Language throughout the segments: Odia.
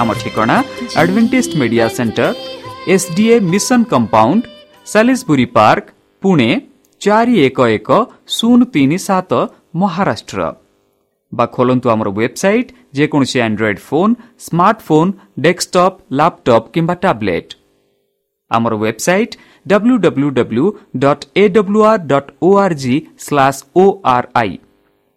ଆମ ଠିକଣା Adventist Media Centre S D A Mission Compound Salisbury Park Pune ଚାରି ଏକ ଏକ ଶୂନ ତିନି ସାତ ମହାରାଷ୍ଟ୍ର ବା ଖୋଲନ୍ତୁ ଆମର ୱେବସାଇଟ୍ ଯେକୌଣସି Android phone smartphone desktop laptop କିମ୍ବା ଟ୍ୟାବ୍ଲେଟ୍ ଆମର website W W W dot A W R dot O R G slash O R I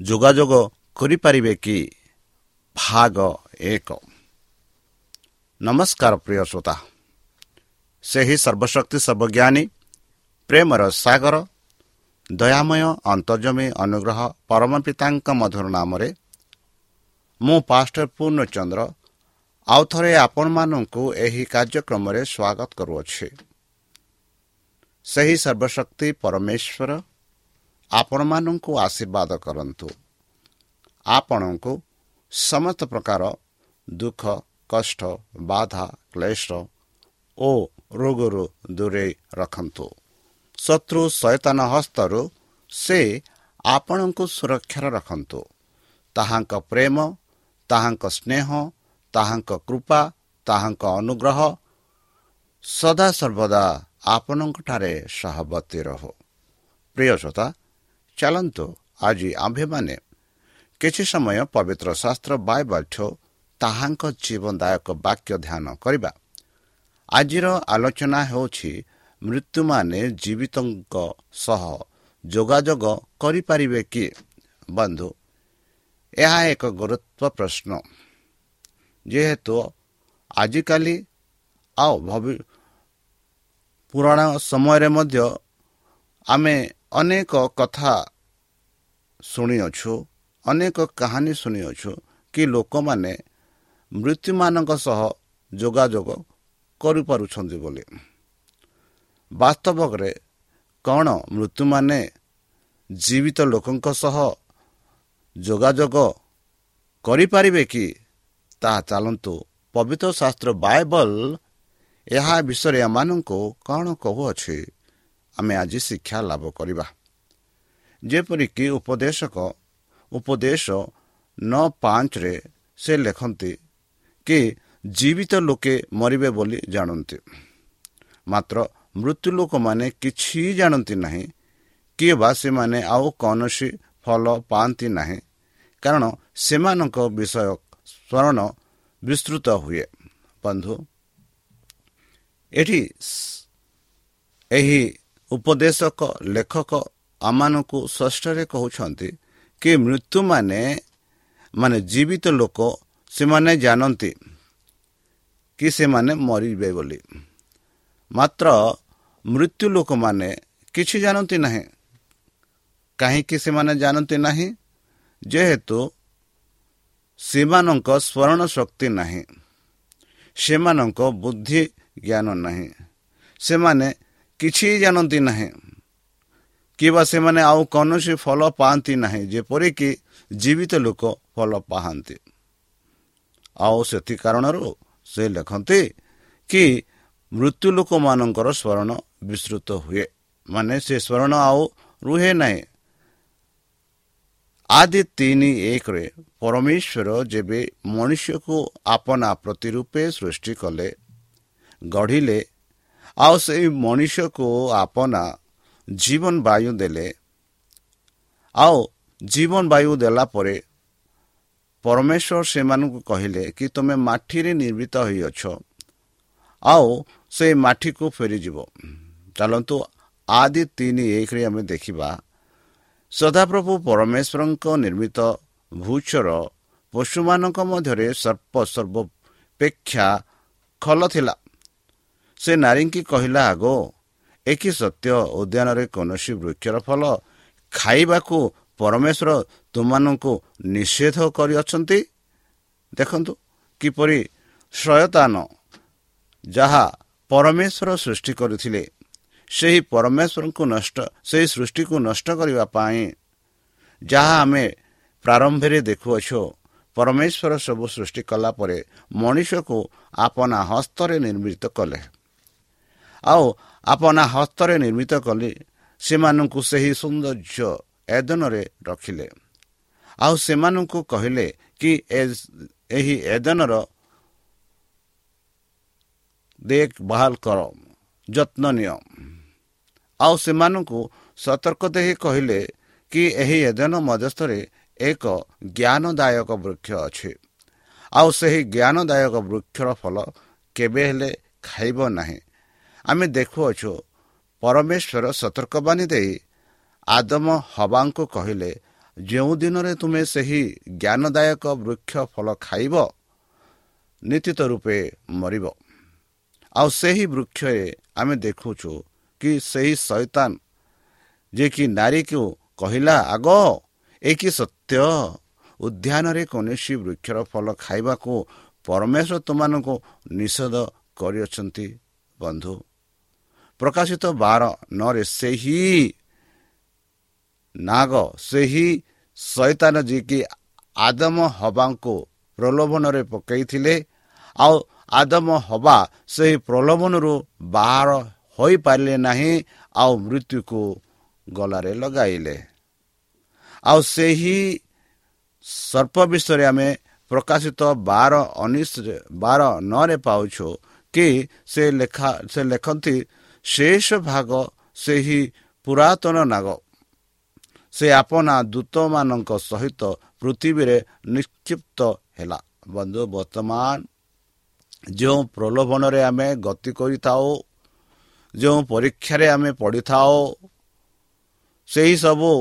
ଯୋଗାଯୋଗ କରିପାରିବେ କି? ଭାଗ ଏକ। ନମସ୍କାର ପ୍ରିୟ ଶ୍ରୋତା। ସେହି ସର୍ବଶକ୍ତି ସର୍ବଜ୍ଞାନୀ ପ୍ରେମର ସାଗର ଦୟାମୟ ଅନ୍ତର୍ଜମୀ ଅନୁଗ୍ରହ ପରମ ପିତାଙ୍କ ମଧୁର ନାମରେ ମୁଁ ପାଷ୍ଟର ପୂର୍ଣ୍ଣଚନ୍ଦ୍ର ଆଉ ଥରେ ଆପଣମାନଙ୍କୁ ଏହି କାର୍ଯ୍ୟକ୍ରମରେ ସ୍ୱାଗତ କରୁଅଛି। ସେହି ସର୍ବଶକ୍ତି ପରମେଶ୍ୱର ଆପଣମାନଙ୍କୁ ଆଶୀର୍ବାଦ କରନ୍ତୁ। ଆପଣଙ୍କୁ ସମସ୍ତ ପ୍ରକାର ଦୁଃଖ କଷ୍ଟ ବାଧା କ୍ଲେଶ ଓ ରୋଗରୁ ଦୂରେଇ ରଖନ୍ତୁ। ଶତ୍ରୁ ସୈତାନ ହସ୍ତରୁ ସେ ଆପଣଙ୍କୁ ସୁରକ୍ଷାରେ ରଖନ୍ତୁ। ତାହାଙ୍କ ପ୍ରେମ ତାହାଙ୍କ ସ୍ନେହ ତାହାଙ୍କ କୃପା ତାହାଙ୍କ ଅନୁଗ୍ରହ ସଦାସର୍ବଦା ଆପଣଙ୍କଠାରେ ସହବତୀ ରହୁ। ପ୍ରିୟ ଶ୍ରୋତା ଚାଲନ୍ତୁ ଆଜି ଆମ୍ଭେମାନେ କିଛି ସମୟ ପବିତ୍ର ଶାସ୍ତ୍ର ବାଇବାଠୁ ତାହାଙ୍କ ଜୀବନଦାୟକ ବାକ୍ୟ ଧ୍ୟାନ କରିବା। ଆଜିର ଆଲୋଚନା ହେଉଛି ମୃତ୍ୟୁମାନେ ଜୀବିତଙ୍କ ସହ ଯୋଗାଯୋଗ କରିପାରିବେ କି? ବନ୍ଧୁ ଏହା ଏକ ଗୁରୁତ୍ୱ ପ୍ରଶ୍ନ। ଯେହେତୁ ଆଜିକାଲି ଆଉ ଭବି ପୁରାଣ ସମୟରେ ମଧ୍ୟ ଆମେ ଅନେକ କଥା ଶୁଣିଅଛୁ ଅନେକ କାହାଣୀ ଶୁଣିଅଛୁ କି ଲୋକମାନେ ମୃତ୍ୟୁମାନଙ୍କ ସହ ଯୋଗାଯୋଗ କରିପାରୁଛନ୍ତି ବୋଲି। ବାସ୍ତବରେ କ'ଣ ମୃତ୍ୟୁମାନେ ଜୀବିତ ଲୋକଙ୍କ ସହ ଯୋଗାଯୋଗ କରିପାରିବେ କି? ତାହା ଚାଲନ୍ତୁ। ପବିତ୍ର ଶାସ୍ତ୍ର ବାଇବଲ ଏହା ବିଷୟରେ ଏମାନଙ୍କୁ କ'ଣ କହୁଅଛି? ଆମେ ଆଜି ଶିକ୍ଷା ଲାଭ କରିବା। ଯେପରିକି ଉପଦେଶକ ଉପଦେଶ ନଅ ପାଞ୍ଚରେ ସେ ଲେଖନ୍ତି କି ଜୀବିତ ଲୋକେ ମରିବେ ବୋଲି ଜାଣନ୍ତି। ମାତ୍ର ମୃତ୍ୟୁ ଲୋକମାନେ କିଛି ଜାଣନ୍ତି ନାହିଁ କିଏ ବା ସେମାନେ ଆଉ କୌଣସି ଫଳ ପାଆନ୍ତି ନାହିଁ କାରଣ ସେମାନଙ୍କ ବିଷୟ ସ୍ମରଣ ବିସ୍ତୃତ ହୁଏ। ବନ୍ଧୁ ଏଠି ଏହି ଉପଦେଶକ ଲେଖକ ଆମମାନଙ୍କୁ ଷଷ୍ଠରେ କହୁଛନ୍ତି କି ମୃତ୍ୟୁମାନେ ମାନେ ଜୀବିତ ଲୋକ ସେମାନେ ଜାଣନ୍ତି କି ସେମାନେ ମରିବେ ବୋଲି। ମାତ୍ର ମୃତ୍ୟୁ ଲୋକମାନେ କିଛି ଜାଣନ୍ତି ନାହିଁ। କାହିଁକି ସେମାନେ ଜାଣନ୍ତି ନାହିଁ? ଯେହେତୁ ସେମାନଙ୍କ ସ୍ମରଣ ଶକ୍ତି ନାହିଁ। ସେମାନଙ୍କ ବୁଦ୍ଧି ଜ୍ଞାନ ନାହିଁ। ସେମାନେ କିଛି ଜାଣନ୍ତି ନାହିଁ କିମ୍ବା ସେମାନେ ଆଉ କୌଣସି ଫଳ ପାଆନ୍ତି ନାହିଁ ଯେପରିକି ଜୀବିତ ଲୋକ ଫଳ ପାଆନ୍ତି ଆଉ ସେଥି କାରଣରୁ ସେ ଲେଖନ୍ତି କି ମୃତ୍ୟୁ ଲୋକମାନଙ୍କର ସ୍ମରଣ ବିସ୍ତୃତ ହୁଏ ମାନେ ସେ ସ୍ମରଣ ଆଉ ରୁହେ ନାହିଁ ଆଦି ତିନି ଏକରେ ପରମେଶ୍ୱର ଯେବେ ମନୁଷ୍ୟକୁ ଆପଣା ପ୍ରତିରୂପେ ସୃଷ୍ଟି କଲେ ଗଢ଼ିଲେ ଆଉ ସେଇ ମଣିଷକୁ ଆପଣା ଜୀବନ ବାୟୁ ଦେଲେ ଆଉ ଜୀବନ ବାୟୁ ଦେଲା ପରେ ପରମେଶ୍ୱର ସେମାନଙ୍କୁ କହିଲେ କି ତୁମେ ମାଟିରେ ନିର୍ମିତ ହୋଇଅଛ ଆଉ ସେ ମାଟିକୁ ଫେରିଯିବ ଚାଲନ୍ତୁ ଆଦି ତିନି ଏକରେ ଆମେ ଦେଖିବା ସଦାପ୍ରଭୁ ପରମେଶ୍ୱରଙ୍କ ନିର୍ମିତ ଭୂଚର ପଶୁମାନଙ୍କ ମଧ୍ୟରେ ସର୍ପ ସର୍ବପେକ୍ଷା ଖଲ ଥିଲା ସେ ନାରୀଙ୍କି କହିଲା ଆଗ ଏକି ସତ୍ୟ ଉଦ୍ୟାନରେ କୌଣସି ବୃକ୍ଷର ଫଳ ଖାଇବାକୁ ପରମେଶ୍ୱର ତୁମମାନଙ୍କୁ ନିଷେଧ କରିଅଛନ୍ତି? ଦେଖନ୍ତୁ କିପରି ଶୟତାନ ଯାହା ପରମେଶ୍ୱର ସୃଷ୍ଟି କରିଥିଲେ ସେହି ପରମେଶ୍ୱରଙ୍କୁ ନଷ୍ଟ ସେହି ସୃଷ୍ଟିକୁ ନଷ୍ଟ କରିବା ପାଇଁ ଯାହା ଆମେ ପ୍ରାରମ୍ଭରେ ଦେଖୁଅଛୁ ପରମେଶ୍ୱର ସବୁ ସୃଷ୍ଟି କଲା ପରେ ମଣିଷକୁ ଆପଣା ହସ୍ତରେ ନିର୍ମିତ କଲେ। ଆଉ ଆପଣା ହସ୍ତରେ ନିର୍ମିତ କଲେ ସେମାନଙ୍କୁ ସେହି ସୌନ୍ଦର୍ଯ୍ୟ ଏଦନରେ ରଖିଲେ। ଆଉ ସେମାନଙ୍କୁ କହିଲେ କି ଏହି ଏଦନର ଦେଖ ବାହାଲ କର ଯତ୍ନ ନିଅ। ଆଉ ସେମାନଙ୍କୁ ସତର୍କ ଦେଇ କହିଲେ କି ଏହି ଏଦନ ମଧ୍ୟସ୍ଥରେ ଏକ ଜ୍ଞାନଦାୟକ ବୃକ୍ଷ ଅଛି। ଆଉ ସେହି ଜ୍ଞାନଦାୟକ ବୃକ୍ଷର ଫଳ କେବେ ହେଲେ ଖାଇବ ନାହିଁ। ଆମେ ଦେଖୁଅଛୁ ପରମେଶ୍ୱର ସତର୍କବାଣୀ ଦେଇ ଆଦମ ହବାଙ୍କୁ କହିଲେ ଯେଉଁ ଦିନରେ ତୁମେ ସେହି ଜ୍ଞାନଦାୟକ ବୃକ୍ଷ ଫଳ ଖାଇବ ନିଶ୍ଚିତ ରୂପେ ମରିବ। ଆଉ ସେହି ବୃକ୍ଷରେ ଆମେ ଦେଖୁଛୁ କି ସେହି ସୈତାନ ଯିଏକି ନାରୀକୁ କହିଲା ଆଗ ଏ କି ସତ୍ୟ? ଉଦ୍ୟାନରେ କୌଣସି ବୃକ୍ଷର ଫଳ ଖାଇବାକୁ ପରମେଶ୍ୱର ତୁମମାନଙ୍କୁ ନିଷେଧ କରିଅଛନ୍ତି ବନ୍ଧୁ। ପ୍ରକାଶିତ ବାର ନରେ ସେହି ନାଗ ସେହି ସୈତାନ ଯିଏକି ଆଦମ ହବାଙ୍କୁ ପ୍ରଲୋଭନରେ ପକାଇଥିଲେ ଆଉ ଆଦମ ହବା ସେହି ପ୍ରଲୋଭନରୁ ବାହାର ହୋଇପାରିଲେ ନାହିଁ ଆଉ ମୃତ୍ୟୁକୁ ଗଲାରେ ଲଗାଇଲେ। ଆଉ ସେହି ସର୍ପ ବିଷୟରେ ଆମେ ପ୍ରକାଶିତ ବାର ଉଣେଇଶରେ ବାର ନଅରେ ପାଉଛୁ କି ସେ ଲେଖା ସେ ଲେଖନ୍ତି ଶେଷ ଭାଗ ସେହି ପୁରାତନ ନାଗ ସେ ଆପଣା ଦୂତମାନଙ୍କ ସହିତ ପୃଥିବୀରେ ନିକ୍ଷିପ୍ତ ହେଲା। ବନ୍ଧୁ ବର୍ତ୍ତମାନ ଯେଉଁ ପ୍ରଲୋଭନରେ ଆମେ ଗତି କରିଥାଉ ଯେଉଁ ପରୀକ୍ଷାରେ ଆମେ ପଢ଼ିଥାଉ ସେହିସବୁ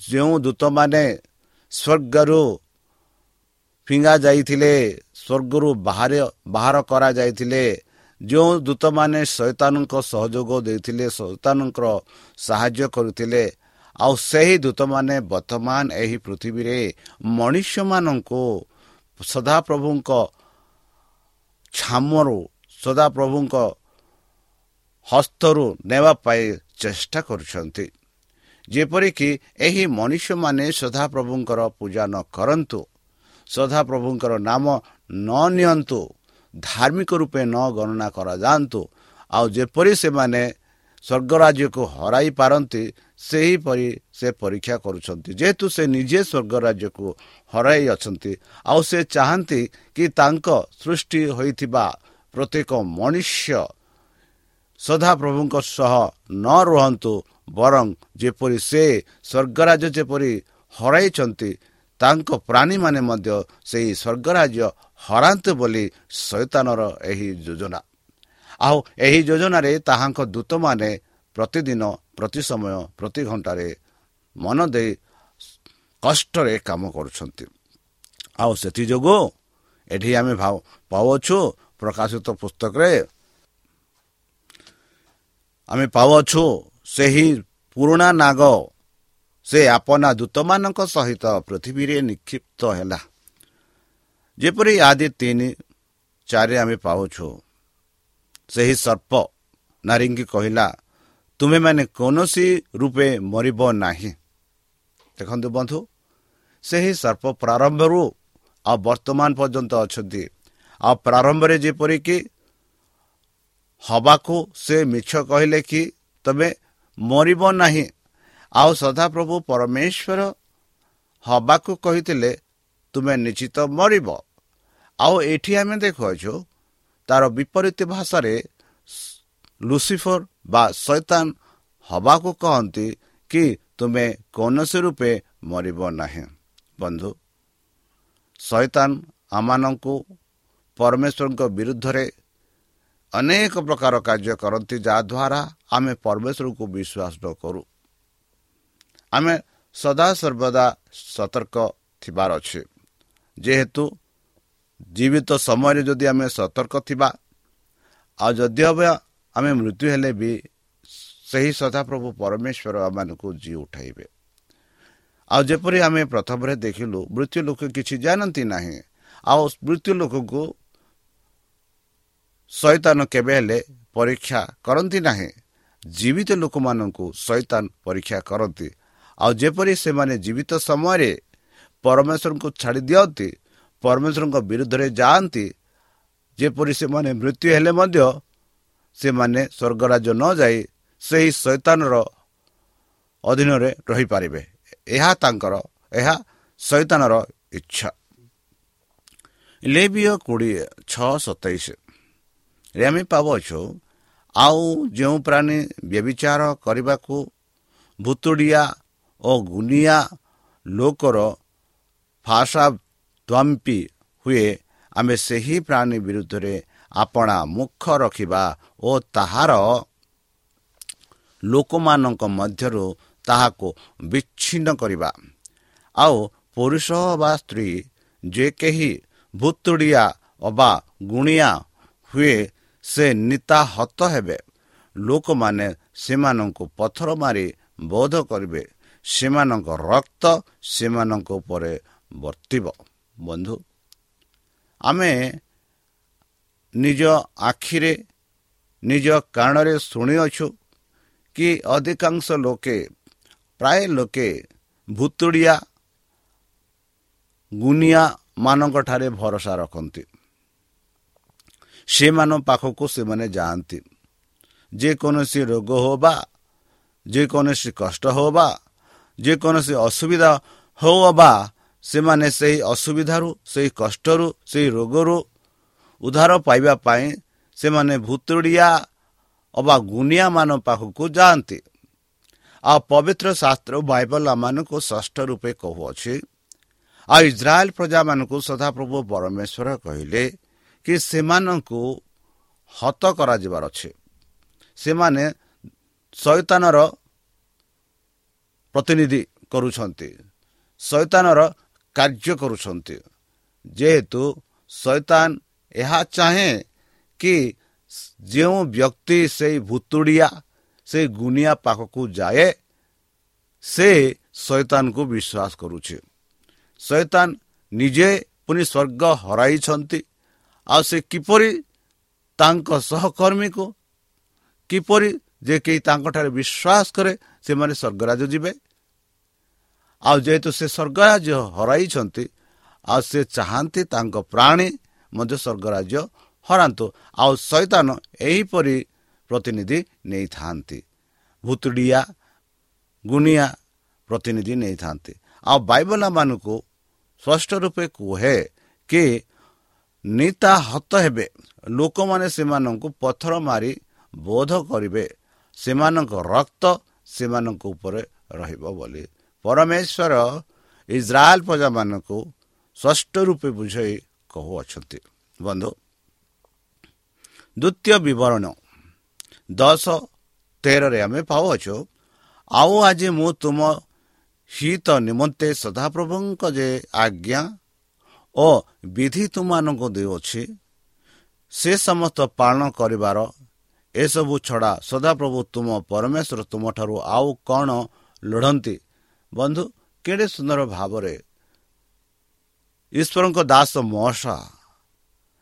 ଯେଉଁ ଦୂତମାନେ ସ୍ୱର୍ଗରୁ ଫିଙ୍ଗା ଯାଇଥିଲେ ସ୍ୱର୍ଗରୁ ବାହାର ବାହାର କରାଯାଇଥିଲେ ଯେଉଁ ଦୂତମାନେ ଶୈତାନଙ୍କ ସହଯୋଗ ଦେଇଥିଲେ ଶୈତାନଙ୍କର ସାହାଯ୍ୟ କରୁଥିଲେ ଆଉ ସେହି ଦୂତମାନେ ବର୍ତ୍ତମାନ ଏହି ପୃଥିବୀରେ ମଣିଷମାନଙ୍କୁ ସଦାପ୍ରଭୁଙ୍କ ଛାମରୁ ସଦାପ୍ରଭୁଙ୍କ ହସ୍ତରୁ ନେବା ପାଇଁ ଚେଷ୍ଟା କରୁଛନ୍ତି। ଯେପରିକି ଏହି ମଣିଷମାନେ ସଦାପ୍ରଭୁଙ୍କର ପୂଜା ନ କରନ୍ତୁ ସଦାପ୍ରଭୁଙ୍କର ନାମ ନ ନିଅନ୍ତୁ। ଧାର୍ମିକ ରୂପେ ନ ଗଣନା କରାଯାଆନ୍ତୁ। ଆଉ ଯେପରି ସେମାନେ ସ୍ୱର୍ଗରାଜ୍ୟକୁ ହରାଇ ପାରନ୍ତି ସେହିପରି ସେ ପରୀକ୍ଷା କରୁଛନ୍ତି। ଯେହେତୁ ସେ ନିଜେ ସ୍ୱର୍ଗ ରାଜ୍ୟକୁ ହରାଇ ଅଛନ୍ତି ଆଉ ସେ ଚାହାନ୍ତି କି ତାଙ୍କ ସୃଷ୍ଟି ହୋଇଥିବା ପ୍ରତ୍ୟେକ ମନୁଷ୍ୟ ସଦାପ୍ରଭୁଙ୍କ ସହ ନ ରୁହନ୍ତୁ ବରଂ ଯେପରି ସେ ସ୍ୱର୍ଗରାଜ୍ୟ ଯେପରି ହରାଇଛନ୍ତି ତାଙ୍କ ପ୍ରାଣୀମାନେ ମଧ୍ୟ ସେହି ସ୍ୱର୍ଗରାଜ୍ୟ ହରାନ୍ତୁ ବୋଲି ଶୈତାନର ଏହି ଯୋଜନା। ଆଉ ଏହି ଯୋଜନାରେ ତାହାଙ୍କ ଦୂତମାନେ ପ୍ରତିଦିନ ପ୍ରତି ସମୟ ପ୍ରତି ଘଣ୍ଟାରେ ମନ ଦେଇ କଷ୍ଟରେ କାମ କରୁଛନ୍ତି। ଆଉ ସେଥିଯୋଗୁଁ ଏଠି ଆମେ ପାଉଅଛୁ ପ୍ରକାଶିତ ପୁସ୍ତକରେ। ଆମେ ପାଉଅଛୁ ସେହି ପୁରୁଣା ନାଗ ସେ ଆପନା ଦୂତମାନଙ୍କ ସହିତ ପୃଥିବୀରେ ନିକ୍ଷିପ୍ତ ହେଲା। ଯେପରି ଆଦି ତିନି ଚାରି ଆମେ ପାଉଛୁ ସେହି ସର୍ପ ନାରୀଙ୍କି କହିଲା ତୁମେମାନେ କୌଣସି ରୂପେ ମରିବ ନାହିଁ। ଦେଖନ୍ତୁ ବନ୍ଧୁ ସେହି ସର୍ପ ପ୍ରାରମ୍ଭରୁ ଆଉ ବର୍ତ୍ତମାନ ପର୍ଯ୍ୟନ୍ତ ଅଛନ୍ତି। ଆଉ ପ୍ରାରମ୍ଭରେ ଯେପରିକି ହବାକୁ ସେ ମିଛ କହିଲେ କି ତମେ ମରିବ ନାହିଁ ଆଉ ସଦାପ୍ରଭୁ ପରମେଶ୍ୱର ହବାକୁ କହିଥିଲେ ତୁମେ ନିଶ୍ଚିତ ମରିବ। ଆଉ ଏଠି ଆମେ ଦେଖୁଅଛୁ ତାର ବିପରୀତ ଭାଷାରେ ଲୁସିଫର ବା ସୈତାନ ହବାକୁ କହନ୍ତି କି ତୁମେ କୌଣସି ରୂପେ ମରିବ ନାହିଁ। ବନ୍ଧୁ ସୈତାନ ଆମମାନଙ୍କୁ ପରମେଶ୍ୱରଙ୍କ ବିରୁଦ୍ଧରେ ଅନେକ ପ୍ରକାର କାର୍ଯ୍ୟ କରନ୍ତି ଯାହାଦ୍ୱାରା ଆମେ ପରମେଶ୍ୱରଙ୍କୁ ବିଶ୍ୱାସ ନ କରୁ। ଆମେ ସଦାସର୍ବଦା ସତର୍କ ଥିବାର ଅଛି। ଯେହେତୁ ଜୀବିତ ସମୟରେ ଯଦି ଆମେ ସତର୍କ ଥିବା ଆଉ ଯଦି ହବ ଆମେ ମୃତ୍ୟୁ ହେଲେ ବି ସେହି ସଦାପ୍ରଭୁ ପରମେଶ୍ୱର ଆମମାନଙ୍କୁ ଜି ଉଠାଇବେ। ଆଉ ଯେପରି ଆମେ ପ୍ରଥମରେ ଦେଖିଲୁ ମୃତ୍ୟୁ ଲୋକ କିଛି ଜାଣନ୍ତି ନାହିଁ। ଆଉ ମୃତ୍ୟୁ ଲୋକକୁ ଶୈତାନ କେବେ ହେଲେ ପରୀକ୍ଷା କରନ୍ତି ନାହିଁ। ଜୀବିତ ଲୋକମାନଙ୍କୁ ଶୈତାନ ପରୀକ୍ଷା କରନ୍ତି। ଆଉ ଯେପରି ସେମାନେ ଜୀବିତ ସମୟରେ ପରମେଶ୍ୱରଙ୍କୁ ଛାଡ଼ି ଦିଅନ୍ତି ପରମେଶ୍ୱରଙ୍କ ବିରୁଦ୍ଧରେ ଯାଆନ୍ତି ଯେପରି ସେମାନେ ମୃତ୍ୟୁ ହେଲେ ମଧ୍ୟ ସେମାନେ ସ୍ୱର୍ଗରାଜ ନ ଯାଇ ସେହି ଶୈତାନର ଅଧୀନରେ ରହିପାରିବେ। ଏହା ତାଙ୍କର ଏହା ଶୈତାନର ଇଚ୍ଛା। ଲେବିୟ କୋଡ଼ିଏ ଛଅ ସତେଇଶରେ ଆମେ ପାଉଛୁ ଆଉ ଯେଉଁ ପ୍ରାଣୀ ବ୍ୟବିଚାର କରିବାକୁ ଭୁତୁଡ଼ିଆ ଓ ଗୁନିଆ ଲୋକର ଭାଷା ଦ୍ୱାମ୍ପି ହୁଏ ଆମେ ସେହି ପ୍ରାଣୀ ବିରୁଦ୍ଧରେ ଆପଣା ମୁଖ ରଖିବା ଓ ତାହାର ଲୋକମାନଙ୍କ ମଧ୍ୟରୁ ତାହାକୁ ବିଚ୍ଛିନ୍ନ କରିବା। ଆଉ ପୁରୁଷ ବା ସ୍ତ୍ରୀ ଯେ କେହି ଭୁତୁଡ଼ିଆ ଅବା ଗୁଣିଆ ହୁଏ ସେ ନିତାହତ ହେବେ। ଲୋକମାନେ ସେମାନଙ୍କୁ ପଥର ମାରି ବୋଧ କରିବେ। ସେମାନଙ୍କ ରକ୍ତ ସେମାନଙ୍କ ଉପରେ ବର୍ତ୍ତିବ। ବନ୍ଧୁ ଆମେ ନିଜ ଆଖିରେ ନିଜ କାଣରେ ଶୁଣିଅଛୁ କି ଅଧିକାଂଶ ଲୋକେ ପ୍ରାୟ ଲୋକେ ଭୁତୁଡ଼ିଆ ଗୁନିଆ ମାନଙ୍କଠାରେ ଭରସା ରଖନ୍ତି। ସେମାନଙ୍କ ପାଖକୁ ସେମାନେ ଯାଆନ୍ତି। ଯେକୌଣସି ରୋଗ ହେଉ ବା ଯେକୌଣସି କଷ୍ଟ ହେଉ ବା ଯେକୌଣସି ଅସୁବିଧା ହେଉ ବା ସେମାନେ ସେହି ଅସୁବିଧାରୁ ସେହି କଷ୍ଟରୁ ସେହି ରୋଗରୁ ଉଦ୍ଧାର ପାଇବା ପାଇଁ ସେମାନେ ଭୁତୁଡ଼ିଆ ଅବା ଗୁନିଆମାନଙ୍କ ପାଖକୁ ଯାଆନ୍ତି। ଆଉ ପବିତ୍ର ଶାସ୍ତ୍ର ବାଇବଲ ଆମମାନଙ୍କୁ ଷଷ୍ଠ ରୂପେ କହୁଅଛି ଆଉ ଇସ୍ରାଏଲ ପ୍ରଜାମାନଙ୍କୁ ସଦାପ୍ରଭୁ ପରମେଶ୍ୱର କହିଲେ କି ସେମାନଙ୍କୁ ହତ କରାଯିବାର ଅଛି। ସେମାନେ ଶୈତାନର ପ୍ରତିନିଧି କରୁଛନ୍ତି। ଶୈତାନର କାର୍ଯ୍ୟ କରୁଛନ୍ତି। ଯେହେତୁ ଶୈତାନ ଏହା ଚାହେଁ କି ଯେଉଁ ବ୍ୟକ୍ତି ସେଇ ଭୁତୁଡ଼ିଆ ସେଇ ଗୁନିଆ ପାଖକୁ ଯାଏ ସେ ଶୈତାନକୁ ବିଶ୍ୱାସ କରୁଛି। ଶୈତାନ ନିଜେ ପୁଣି ସ୍ୱର୍ଗ ହରାଇଛନ୍ତି। ଆଉ ସେ କିପରି ତାଙ୍କ ସହକର୍ମୀକୁ କିପରି ଯେ କେହି ତାଙ୍କଠାରେ ବିଶ୍ୱାସ କରେ ସେମାନେ ସ୍ୱର୍ଗରାଜ ଯିବେ। ଆଉ ଯେହେତୁ ସେ ସ୍ୱର୍ଗରାଜ୍ୟ ହରାଇଛନ୍ତି ଆଉ ସେ ଚାହାନ୍ତି ତାଙ୍କ ପ୍ରାଣୀ ମଧ୍ୟ ସ୍ୱର୍ଗରାଜ୍ୟ ହରାନ୍ତୁ। ଆଉ ଶୈତାନ ଏହିପରି ପ୍ରତିନିଧି ନେଇଥାନ୍ତି। ଭୁତୁଡ଼ିଆ ଗୁଣିଆ ପ୍ରତିନିଧି ନେଇଥାନ୍ତି। ଆଉ ବାଇବଲାମାନଙ୍କୁ ସ୍ପଷ୍ଟ ରୂପେ କୁହେ କି ନିତା ହତ ହେବେ। ଲୋକମାନେ ସେମାନଙ୍କୁ ପଥର ମାରି ବୋଧ କରିବେ। ସେମାନଙ୍କ ରକ୍ତ ସେମାନଙ୍କ ଉପରେ ରହିବ ବୋଲି ପରମେଶ୍ୱର ଇସ୍ରାଏଲ ପ୍ରଜାମାନଙ୍କୁ ସ୍ପଷ୍ଟ ରୂପେ ବୁଝାଇ କହୁଅଛନ୍ତି। ବନ୍ଧୁ ଦ୍ୱିତୀୟ ବିବରଣ ଦଶ ତେରରେ ଆମେ ପାଉଅଛୁ ଆଉ ଆଜି ମୁଁ ତୁମ ହିତ ନିମନ୍ତେ ସଦାପ୍ରଭୁଙ୍କ ଯେ ଆଜ୍ଞା ଓ ବିଧି ତୁମମାନଙ୍କୁ ଦେଉଅଛି ସେ ସମସ୍ତ ପାଳନ କରିବାର ଏସବୁ ଛଡ଼ା ସଦାପ୍ରଭୁ ତୁମ ପରମେଶ୍ୱର ତୁମଠାରୁ ଆଉ କ'ଣ ଲୋଢ଼ନ୍ତି ବନ୍ଧୁ କେଡ଼େ ସୁନ୍ଦର ଭାବରେ ଈଶ୍ୱରଙ୍କ ଦାସ ମହସା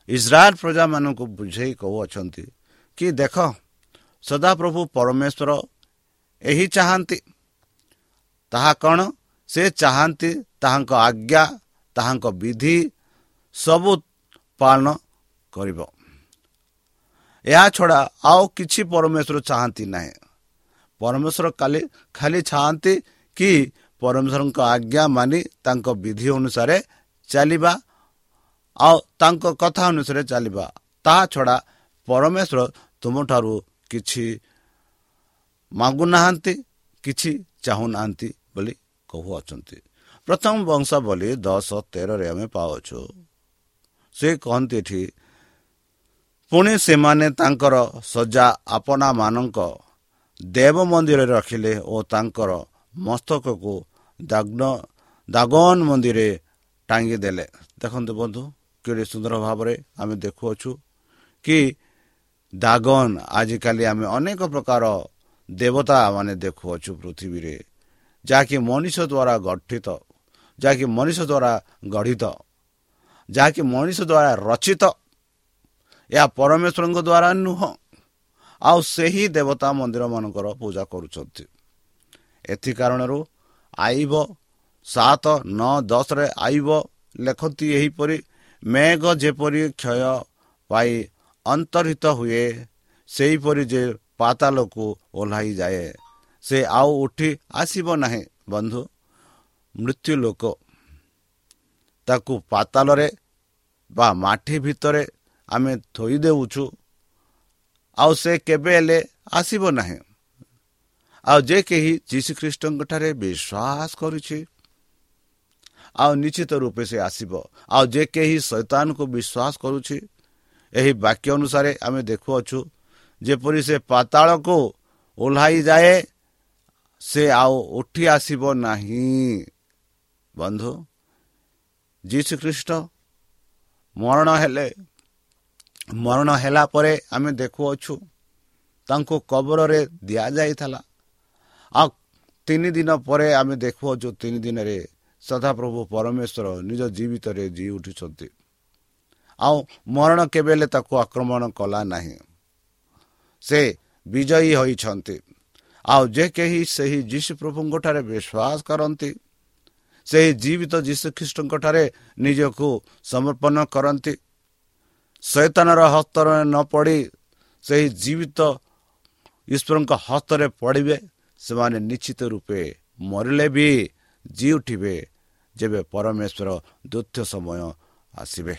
ଇସ୍ରାଏଲ ପ୍ରଜାମାନଙ୍କୁ ବୁଝେଇ କହୁଅଛନ୍ତି କି ଦେଖ ସଦାପ୍ରଭୁ ପରମେଶ୍ୱର ଏହି ଚାହାନ୍ତି। ତାହା କ'ଣ? ସେ ଚାହାନ୍ତି ତାହାଙ୍କ ଆଜ୍ଞା ତାହାଙ୍କ ବିଧି ସବୁ ପାଳନ କରିବ। ଏହାଛଡ଼ା ଆଉ କିଛି ପରମେଶ୍ୱର ଚାହାନ୍ତି ନାହିଁ। ପରମେଶ୍ୱର କାଲି ଖାଲି ଚାହାନ୍ତି କି ପରମେଶ୍ୱରଙ୍କ ଆଜ୍ଞା ମାନି ତାଙ୍କ ବିଧି ଅନୁସାରେ ଚାଲିବା ଆଉ ତାଙ୍କ କଥା ଅନୁସାରେ ଚାଲିବା। ତାହା ଛଡ଼ା ପରମେଶ୍ୱର ତୁମଠାରୁ କିଛି ମାଗୁନାହାନ୍ତି କିଛି ଚାହୁଁନାହାନ୍ତି ବୋଲି କହୁଅଛନ୍ତି। ପ୍ରଥମ ବଂଶ ବୋଲି ଦଶ ତେରରେ ଆମେ ପାଉଛୁ। ସେ କହନ୍ତି ଏଠି ପୁଣି ସେମାନେ ତାଙ୍କର ସଜା ଆପଣାମାନଙ୍କ ଦେବ ମନ୍ଦିରରେ ରଖିଲେ ଓ ତାଙ୍କର ମସ୍ତକକୁ ଦାଗ୍ନ ଦାଗନ ମନ୍ଦିରରେ ଟାଙ୍ଗି ଦେଲେ। ଦେଖନ୍ତୁ ବନ୍ଧୁ କେଡ଼େ ସୁନ୍ଦର ଭାବରେ ଆମେ ଦେଖୁଅଛୁ କି ଦାଗନ ଆଜିକାଲି ଆମେ ଅନେକ ପ୍ରକାର ଦେବତା ମାନେ ଦେଖୁଅଛୁ ପୃଥିବୀରେ ଯାହାକି ମଣିଷ ଦ୍ୱାରା ଗଠିତ ଯାହାକି ମଣିଷ ଦ୍ୱାରା ଗଢ଼ିତ ଯାହାକି ମଣିଷ ଦ୍ୱାରା ରଚିତ। ଏହା ପରମେଶ୍ୱରଙ୍କ ଦ୍ୱାରା ନୁହଁ ଆଉ ସେହି ଦେବତା ମନ୍ଦିର ମାନଙ୍କର ପୂଜା କରୁଛନ୍ତି। ଏଥି କାରଣରୁ ଆଇବ ସାତ ନଅ ଦଶରେ ଆଇବ ଲେଖନ୍ତି ଏହିପରି ମେଘ ଯେପରି କ୍ଷୟ ପାଇ ଅନ୍ତର୍ହିତ ହୁଏ ସେହିପରି ଯେ ପାତାଲକୁ ଓହ୍ଲାଇ ଯାଏ। ସେ ଆଉ ଉଠି ଆସିବ ନାହିଁ ବନ୍ଧୁ। ମୃତ୍ୟୁ ଲୋକ। ତାକୁ ପାତାଲରେ ବା ମାଟି ଭିତରେ ଆମେ ଥୋଇ ଦେଉଛୁ ଆଉ ସେ କେବେ ହେଲେ ଆସିବ ନାହିଁ। ଆଉ ଯେ କେହି ଯୀଶୁଖ୍ରୀଷ୍ଟଙ୍କଠାରେ ବିଶ୍ୱାସ କରୁଛି ଆଉ ନିଶ୍ଚିତ ରୂପେ ସେ ଆସିବ। ଆଉ ଯେ କେହି ଶୈତାନକୁ ବିଶ୍ୱାସ କରୁଛି ଏହି ବାକ୍ୟ ଅନୁସାରେ ଆମେ ଦେଖୁଅଛୁ ଯେପରି ସେ ପାତାଳକୁ ଓହ୍ଲାଇ ଯାଏ ସେ ଆଉ ଉଠି ଆସିବ ନାହିଁ। ବନ୍ଧୁ ଯୀଶୁ ଖ୍ରୀଷ୍ଟ ମରଣ ହେଲେ ମରଣ ହେଲା ପରେ ଆମେ ଦେଖୁଅଛୁ ତାଙ୍କୁ କବରରେ ଦିଆଯାଇଥିଲା। ଆଉ ତିନି ଦିନ ପରେ ଆମେ ଦେଖୁଅଛୁ ତିନି ଦିନରେ ସଦାପ୍ରଭୁ ପରମେଶ୍ୱର ନିଜ ଜୀବିତରେ ଜି ଉଠୁଛନ୍ତି। ଆଉ ମରଣ କେବେ ହେଲେ ତାକୁ ଆକ୍ରମଣ କଲା ନାହିଁ। ସେ ବିଜୟୀ ହୋଇଛନ୍ତି। ଆଉ ଯେ କେହି ସେହି ଯୀଶୁ ପ୍ରଭୁଙ୍କଠାରେ ବିଶ୍ୱାସ କରନ୍ତି ସେହି ଜୀବିତ ଯୀଶୁ ଖ୍ରୀଷ୍ଟଙ୍କଠାରେ ନିଜକୁ ସମର୍ପଣ କରନ୍ତି ଶୈତାନର ହସ୍ତରେ ନ ପଡ଼ି ସେହି ଜୀବିତ ଈଶ୍ୱରଙ୍କ ହସ୍ତରେ ପଡ଼ିବେ ସେମାନେ ନିଶ୍ଚିତ ରୂପେ ମରିଲେ ବି ଜି ଉଠିବେ ଯେବେ ପରମେଶ୍ୱର ଦ୍ୱିତୀୟ ସମୟ ଆସିବେ।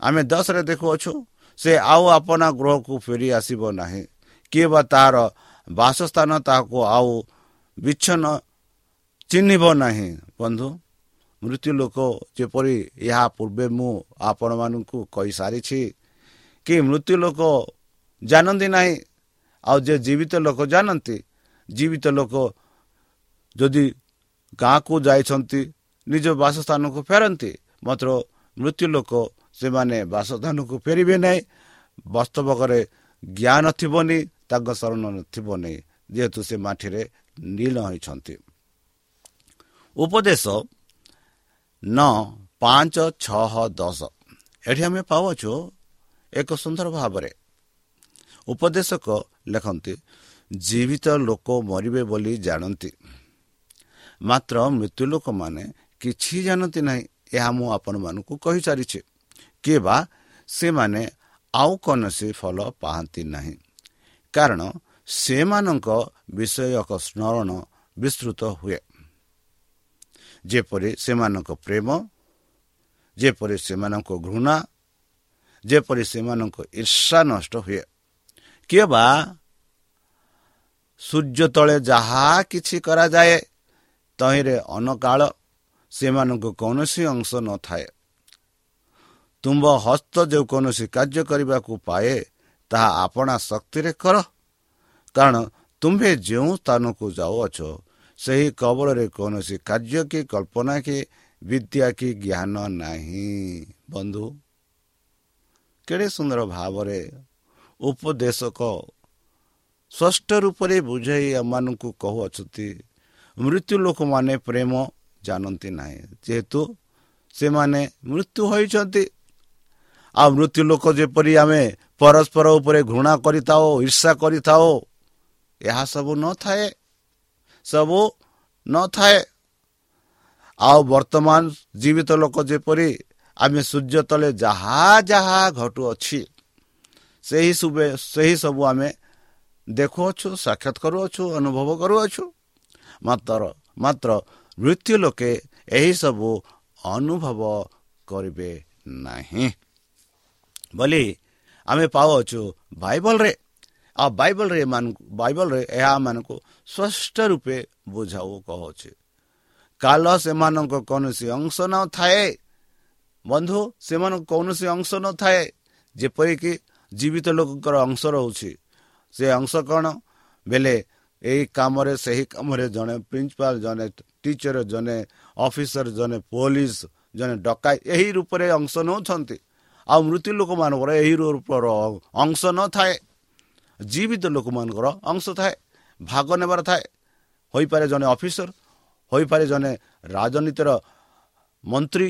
ଆମେ ଦଶରେ ଦେଖୁଅଛୁ ସେ ଆଉ ଆପଣା ଗୃହକୁ ଫେରି ଆସିବ ନାହିଁ। କିଏ ବା ତାହାର ବାସସ୍ଥାନ ତାହାକୁ ଆଉ ବିଚ୍ଛନ୍ନ ଚିହ୍ନିବ ନାହିଁ। ବନ୍ଧୁ ମୃତ୍ୟୁ ଲୋକ ଯେପରି ଏହା ପୂର୍ବେ ମୁଁ ଆପଣମାନଙ୍କୁ କହିସାରିଛି କି ମୃତ୍ୟୁ ଲୋକ ଜାଣନ୍ତି ନାହିଁ ଆଉ ଯେ ଜୀବିତ ଲୋକ ଜାଣନ୍ତି ଜୀବିତ ଲୋକ ଯଦି ଗାଁକୁ ଯାଇଛନ୍ତି ନିଜ ବାସସ୍ଥାନକୁ ଫେରନ୍ତି ମାତ୍ର ମୃତ୍ୟୁ ଲୋକ ସେମାନେ ବାସସ୍ଥାନକୁ ଫେରିବେ ନାହିଁ। ବାସ୍ତବକରେ ଜ୍ଞାନ ଥିବନି ତାଙ୍କ ଶରଣ ଥିବନି ଯେହେତୁ ସେ ମାଟିରେ ନୀଳ ହୋଇଛନ୍ତି। ଉପଦେଶ ନଅ ପାଞ୍ଚ ଛଅ ଦଶ। ଏଠି ଆମେ ପାଉଛୁ ଏକ ସୁନ୍ଦର ଭାବରେ। ଉପଦେଶକ ଲେଖନ୍ତି ଜୀବିତ ଲୋକ ମରିବେ ବୋଲି ଜାଣନ୍ତି। ମାତ୍ର ମୃତ୍ୟୁ ଲୋକମାନେ କିଛି ଜାଣନ୍ତି ନାହିଁ ଏହା ମୁଁ ଆପଣମାନଙ୍କୁ କହିସାରିଛି। କିଏ ବା ସେମାନେ ଆଉ କୌଣସି ଫଳ ପାଆନ୍ତି ନାହିଁ। କାରଣ ସେମାନଙ୍କ ବିଷୟକ ସ୍ମରଣ ବିସ୍ତୃତ ହୁଏ। ଯେପରି ସେମାନଙ୍କ ପ୍ରେମ ଯେପରି ସେମାନଙ୍କ ଘୃଣା ଯେପରି ସେମାନଙ୍କ ଈର୍ଷା ନଷ୍ଟ ହୁଏ। କିଏ ବା ସୂର୍ଯ୍ୟ ତଳେ ଯାହା କିଛି କରାଯାଏ ତହିଁରେ ଅନକାଳ ସେମାନଙ୍କୁ କୌଣସି ଅଂଶ ନଥାଏ। ତୁମ୍ଭ ହସ୍ତ ଯେଉଁ କୌଣସି କାର୍ଯ୍ୟ କରିବାକୁ ପାଏ ତାହା ଆପଣା ଶକ୍ତିରେ କର। କାରଣ ତୁମ୍ଭେ ଯେଉଁ ସ୍ଥାନକୁ ଯାଉଅଛ ସେହି କବଳରେ କୌଣସି କାର୍ଯ୍ୟ କି କଳ୍ପନା କି ବିଦ୍ୟା କି ଜ୍ଞାନ ନାହିଁ। ବନ୍ଧୁ କେଡ଼େ ସୁନ୍ଦର ଭାବରେ ଉପଦେଶକ ସ୍ପଷ୍ଟ ରୂପରେ ବୁଝାଇ ଏମାନଙ୍କୁ କହୁଅଛନ୍ତି ମୃତ୍ୟୁ ଲୋକମାନେ ପ୍ରେମ ଜାଣନ୍ତି ନାହିଁ ଯେହେତୁ ସେମାନେ ମୃତ୍ୟୁ ହୋଇଛନ୍ତି। ଆଉ ମୃତ୍ୟୁ ଲୋକ ଯେପରି ଆମେ ପରସ୍ପର ଉପରେ ଘୃଣା କରିଥାଉ ଈର୍ଷା କରିଥାଉ ଏହା ସବୁ ନଥାଏ ସବୁ ନଥାଏ। ଆଉ ବର୍ତ୍ତମାନ ଜୀବିତ ଲୋକ ଯେପରି ଆମେ ସୂର୍ଯ୍ୟ ତଳେ ଯାହା ଯାହା ଘଟୁଅଛି ସେହି ସେହି ସବୁ ଆମେ ଦେଖୁଅଛୁ ସାକ୍ଷାତ କରୁଅଛୁ ଅନୁଭବ କରୁଅଛୁ। ମାତ୍ର ମାତ୍ର ମୃତ୍ୟୁ ଲୋକେ ଏହିସବୁ ଅନୁଭବ କରିବେ ନାହିଁ। ବୋଲି ଆମେ ପାଉଅଛୁ ବାଇବଲରେ। ଆଉ ବାଇବଲରେ ଏମାନଙ୍କୁ ବାଇବଲରେ ଏହା ମାନଙ୍କୁ ସ୍ପଷ୍ଟ ରୂପେ ବୁଝାଉ କହୁଛି। କାଲ ସେମାନଙ୍କ କୌଣସି ଅଂଶ ନଥାଏ। ବନ୍ଧୁ ସେମାନଙ୍କ କୌଣସି ଅଂଶ ନଥାଏ। ଯେପରିକି ଜୀବିତ ଲୋକଙ୍କର ଅଂଶ ରହୁଛି। ସେ ଅଂଶ କ'ଣ? ବେଲେ ଏହି କାମରେ ସେହି କାମରେ ଜଣେ ପ୍ରିନ୍ସିପାଲ ଜଣେ ଟିଚର ଜଣେ ଅଫିସର ଜଣେ ପୋଲିସ ଜଣେ ଡକାଇ ଏହି ରୂପରେ ଅଂଶ ନେଉଛନ୍ତି। ଆଉ ମୃତ୍ୟୁ ଲୋକମାନଙ୍କର ଏହି ରୂପର ଅଂଶ ନଥାଏ। ଜୀବିତ ଲୋକମାନଙ୍କର ଅଂଶ ଥାଏ। ଭାଗ ନେବାର ଥାଏ। ହୋଇପାରେ ଜଣେ ଅଫିସର ହୋଇପାରେ ଜଣେ ରାଜନୀତିର ମନ୍ତ୍ରୀ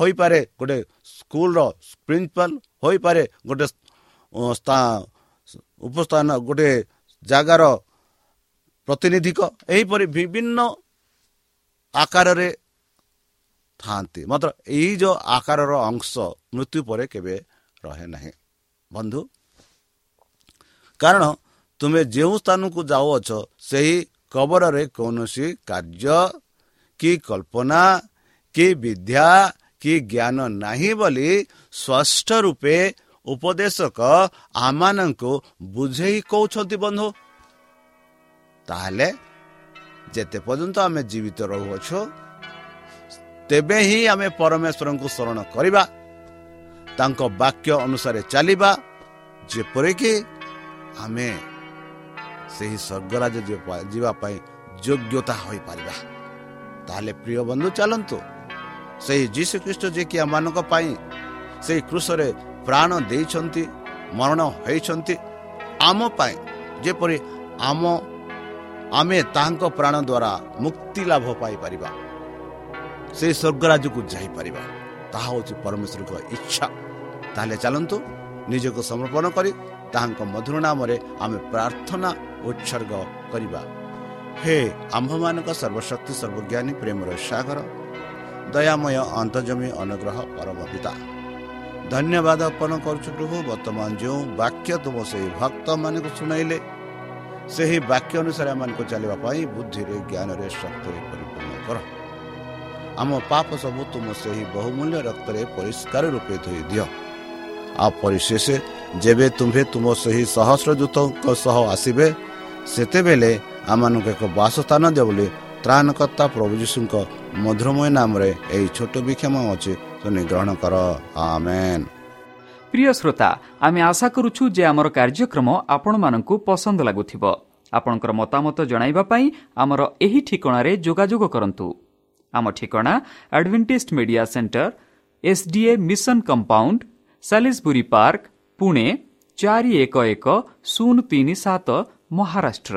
ହୋଇପାରେ ଗୋଟେ ସ୍କୁଲର ପ୍ରିନ୍ସିପାଲ ହୋଇପାରେ ଗୋଟେ ଉପସ୍ଥାନ ଗୋଟେ ଜାଗାର ପ୍ରତିନିଧିକ ଏହିପରି ବିଭିନ୍ନ ଆକାରରେ ଥାନ୍ତି ମାତ୍ର ଏଇ ଯେଉଁ ଆକାରର ଅଂଶ ମୃତ୍ୟୁ ପରେ କେବେ ରହେ ନାହିଁ। ବନ୍ଧୁ କାରଣ ତୁମେ ଯେଉଁ ସ୍ଥାନକୁ ଯାଉଅଛ ସେହି କବରରେ କୌଣସି କାର୍ଯ୍ୟ କି କଳ୍ପନା କି ବିଦ୍ୟା କି ଜ୍ଞାନ ନାହିଁ ବୋଲି ସ୍ପଷ୍ଟ ରୂପେ ଉପଦେଶକ ଆମମାନଙ୍କୁ ବୁଝେଇ କହୁଛନ୍ତି ବନ୍ଧୁ। ତାହେଲେ ଯେତେ ପର୍ଯ୍ୟନ୍ତ ଆମେ ଜୀବିତ ରହୁଅଛୁ ତେବେ ହିଁ ଆମେ ପରମେଶ୍ୱରଙ୍କୁ ସ୍ମରଣ କରିବା ତାଙ୍କ ବାକ୍ୟ ଅନୁସାରେ ଚାଲିବା ଯେପରିକି ଆମେ ସେହି ସ୍ୱର୍ଗରାଜ ଯିବା ପାଇଁ ଯୋଗ୍ୟତା ହୋଇପାରିବା। ତାହେଲେ ପ୍ରିୟ ବନ୍ଧୁ ଚାଲନ୍ତୁ। ସେହି ଯୀଶୁ ଖ୍ରୀଷ୍ଟ ଯିଏକି ଆମମାନଙ୍କ ପାଇଁ ସେହି କୃଷରେ ପ୍ରାଣ ଦେଇଛନ୍ତି ମରଣ ହୋଇଛନ୍ତି। ଆମ ପାଇଁ ଯେପରି ଆମ ଆମେ ତାହାଙ୍କ ପ୍ରାଣ ଦ୍ୱାରା ମୁକ୍ତି ଲାଭ ପାଇପାରିବା ସେହି ସ୍ୱର୍ଗରାଜକୁ ଯାଇପାରିବା ତାହା ହେଉଛି ପରମେଶ୍ୱରଙ୍କ ଇଚ୍ଛା। ତାହେଲେ ଚାଲନ୍ତୁ ନିଜକୁ ସମର୍ପଣ କରି ତାହାଙ୍କ ମଧୁର ନାମରେ ଆମେ ପ୍ରାର୍ଥନା ଉତ୍ସର୍ଗ କରିବା। ହେ ଆମ୍ଭମାନଙ୍କ ସର୍ବଶକ୍ତି ସର୍ବଜ୍ଞାନୀ ପ୍ରେମର ସାଗର ଦୟାମୟ ଅନ୍ତର୍ଜମୀ ଅନୁଗ୍ରହ ପରମ ପିତା। ଧନ୍ୟବାଦ ଅର୍ପଣ କରୁଛୁ ପ୍ରଭୁ। ବର୍ତ୍ତମାନ ଯେଉଁ ବାକ୍ୟ ତୁମ ସେହି ଭକ୍ତମାନଙ୍କୁ ଶୁଣାଇଲେ ସେହି ବାକ୍ୟ ଅନୁସାରେ ଆମମାନଙ୍କୁ ଚାଲିବା ପାଇଁ ବୁଦ୍ଧିରେ ଜ୍ଞାନରେ ଶକ୍ତିରେ ପରିପୂର୍ଣ୍ଣ କର। ଆମ ପାପ ସବୁ ତୁମ ସେହି ବହୁମୂଲ୍ୟ ରକ୍ତରେ ପରିଷ୍କାର ରୂପେ ଧୋଇ ଦିଅ। ଆଉ ପରିଶେଷ ଯେବେ ତୁମ୍ଭେ ତୁମ ସେହି ସହସ୍ରଦୂତଙ୍କ ସହ ଆସିବେ ସେତେବେଳେ ଆମମାନଙ୍କୁ ଏକ ବାସସ୍ଥାନ ଦିଅ ବୋଲି ତ୍ରାଣକର୍ତ୍ତା ପ୍ରଭୁ ଯୀଶୁଙ୍କ ମଧୁରମୟ ନାମରେ ଏହି ଛୋଟ ବିକ୍ଷମ ଅଛି ପ୍ରିୟ ଶ୍ରୋତା ଆମେ ଆଶା କରୁଛୁ ଯେ ଆମର କାର୍ଯ୍ୟକ୍ରମ ଆପଣମାନଙ୍କୁ ପସନ୍ଦ ଲାଗୁଥିବ। ଆପଣଙ୍କର ମତାମତ ଜଣାଇବା ପାଇଁ ଆମର ଏହି ଠିକଣାରେ ଯୋଗାଯୋଗ କରନ୍ତୁ। ଆମ ଠିକଣା Adventist Media Centre S D A Mission Compound Salisbury Park Pune ଚାରି ଏକ ଏକ ଶୂନ ତିନି ସାତ Maharashtra.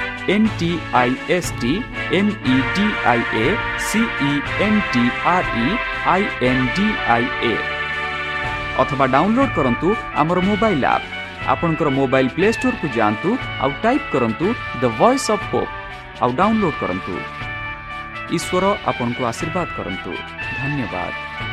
M E T I A C E N T R E I N D I A ଅଥବା ଡାଉନଲୋଡ୍ କରନ୍ତୁ ଆମର ମୋବାଇଲ୍ ଆପ୍ ଆପଣଙ୍କର ମୋବାଇଲ୍ ପ୍ଲେ ଷ୍ଟୋରକୁ ଯାଆନ୍ତୁ ଆଉ ଟାଇପ୍ କରନ୍ତୁ ଦ ଭଏସ୍ ଅଫ୍ ପୋପ୍ ଆଉ ଡାଉନଲୋଡ୍ କରନ୍ତୁ। ଈଶ୍ୱର ଆପଣଙ୍କୁ ଆଶୀର୍ବାଦ କରନ୍ତୁ। ଧନ୍ୟବାଦ।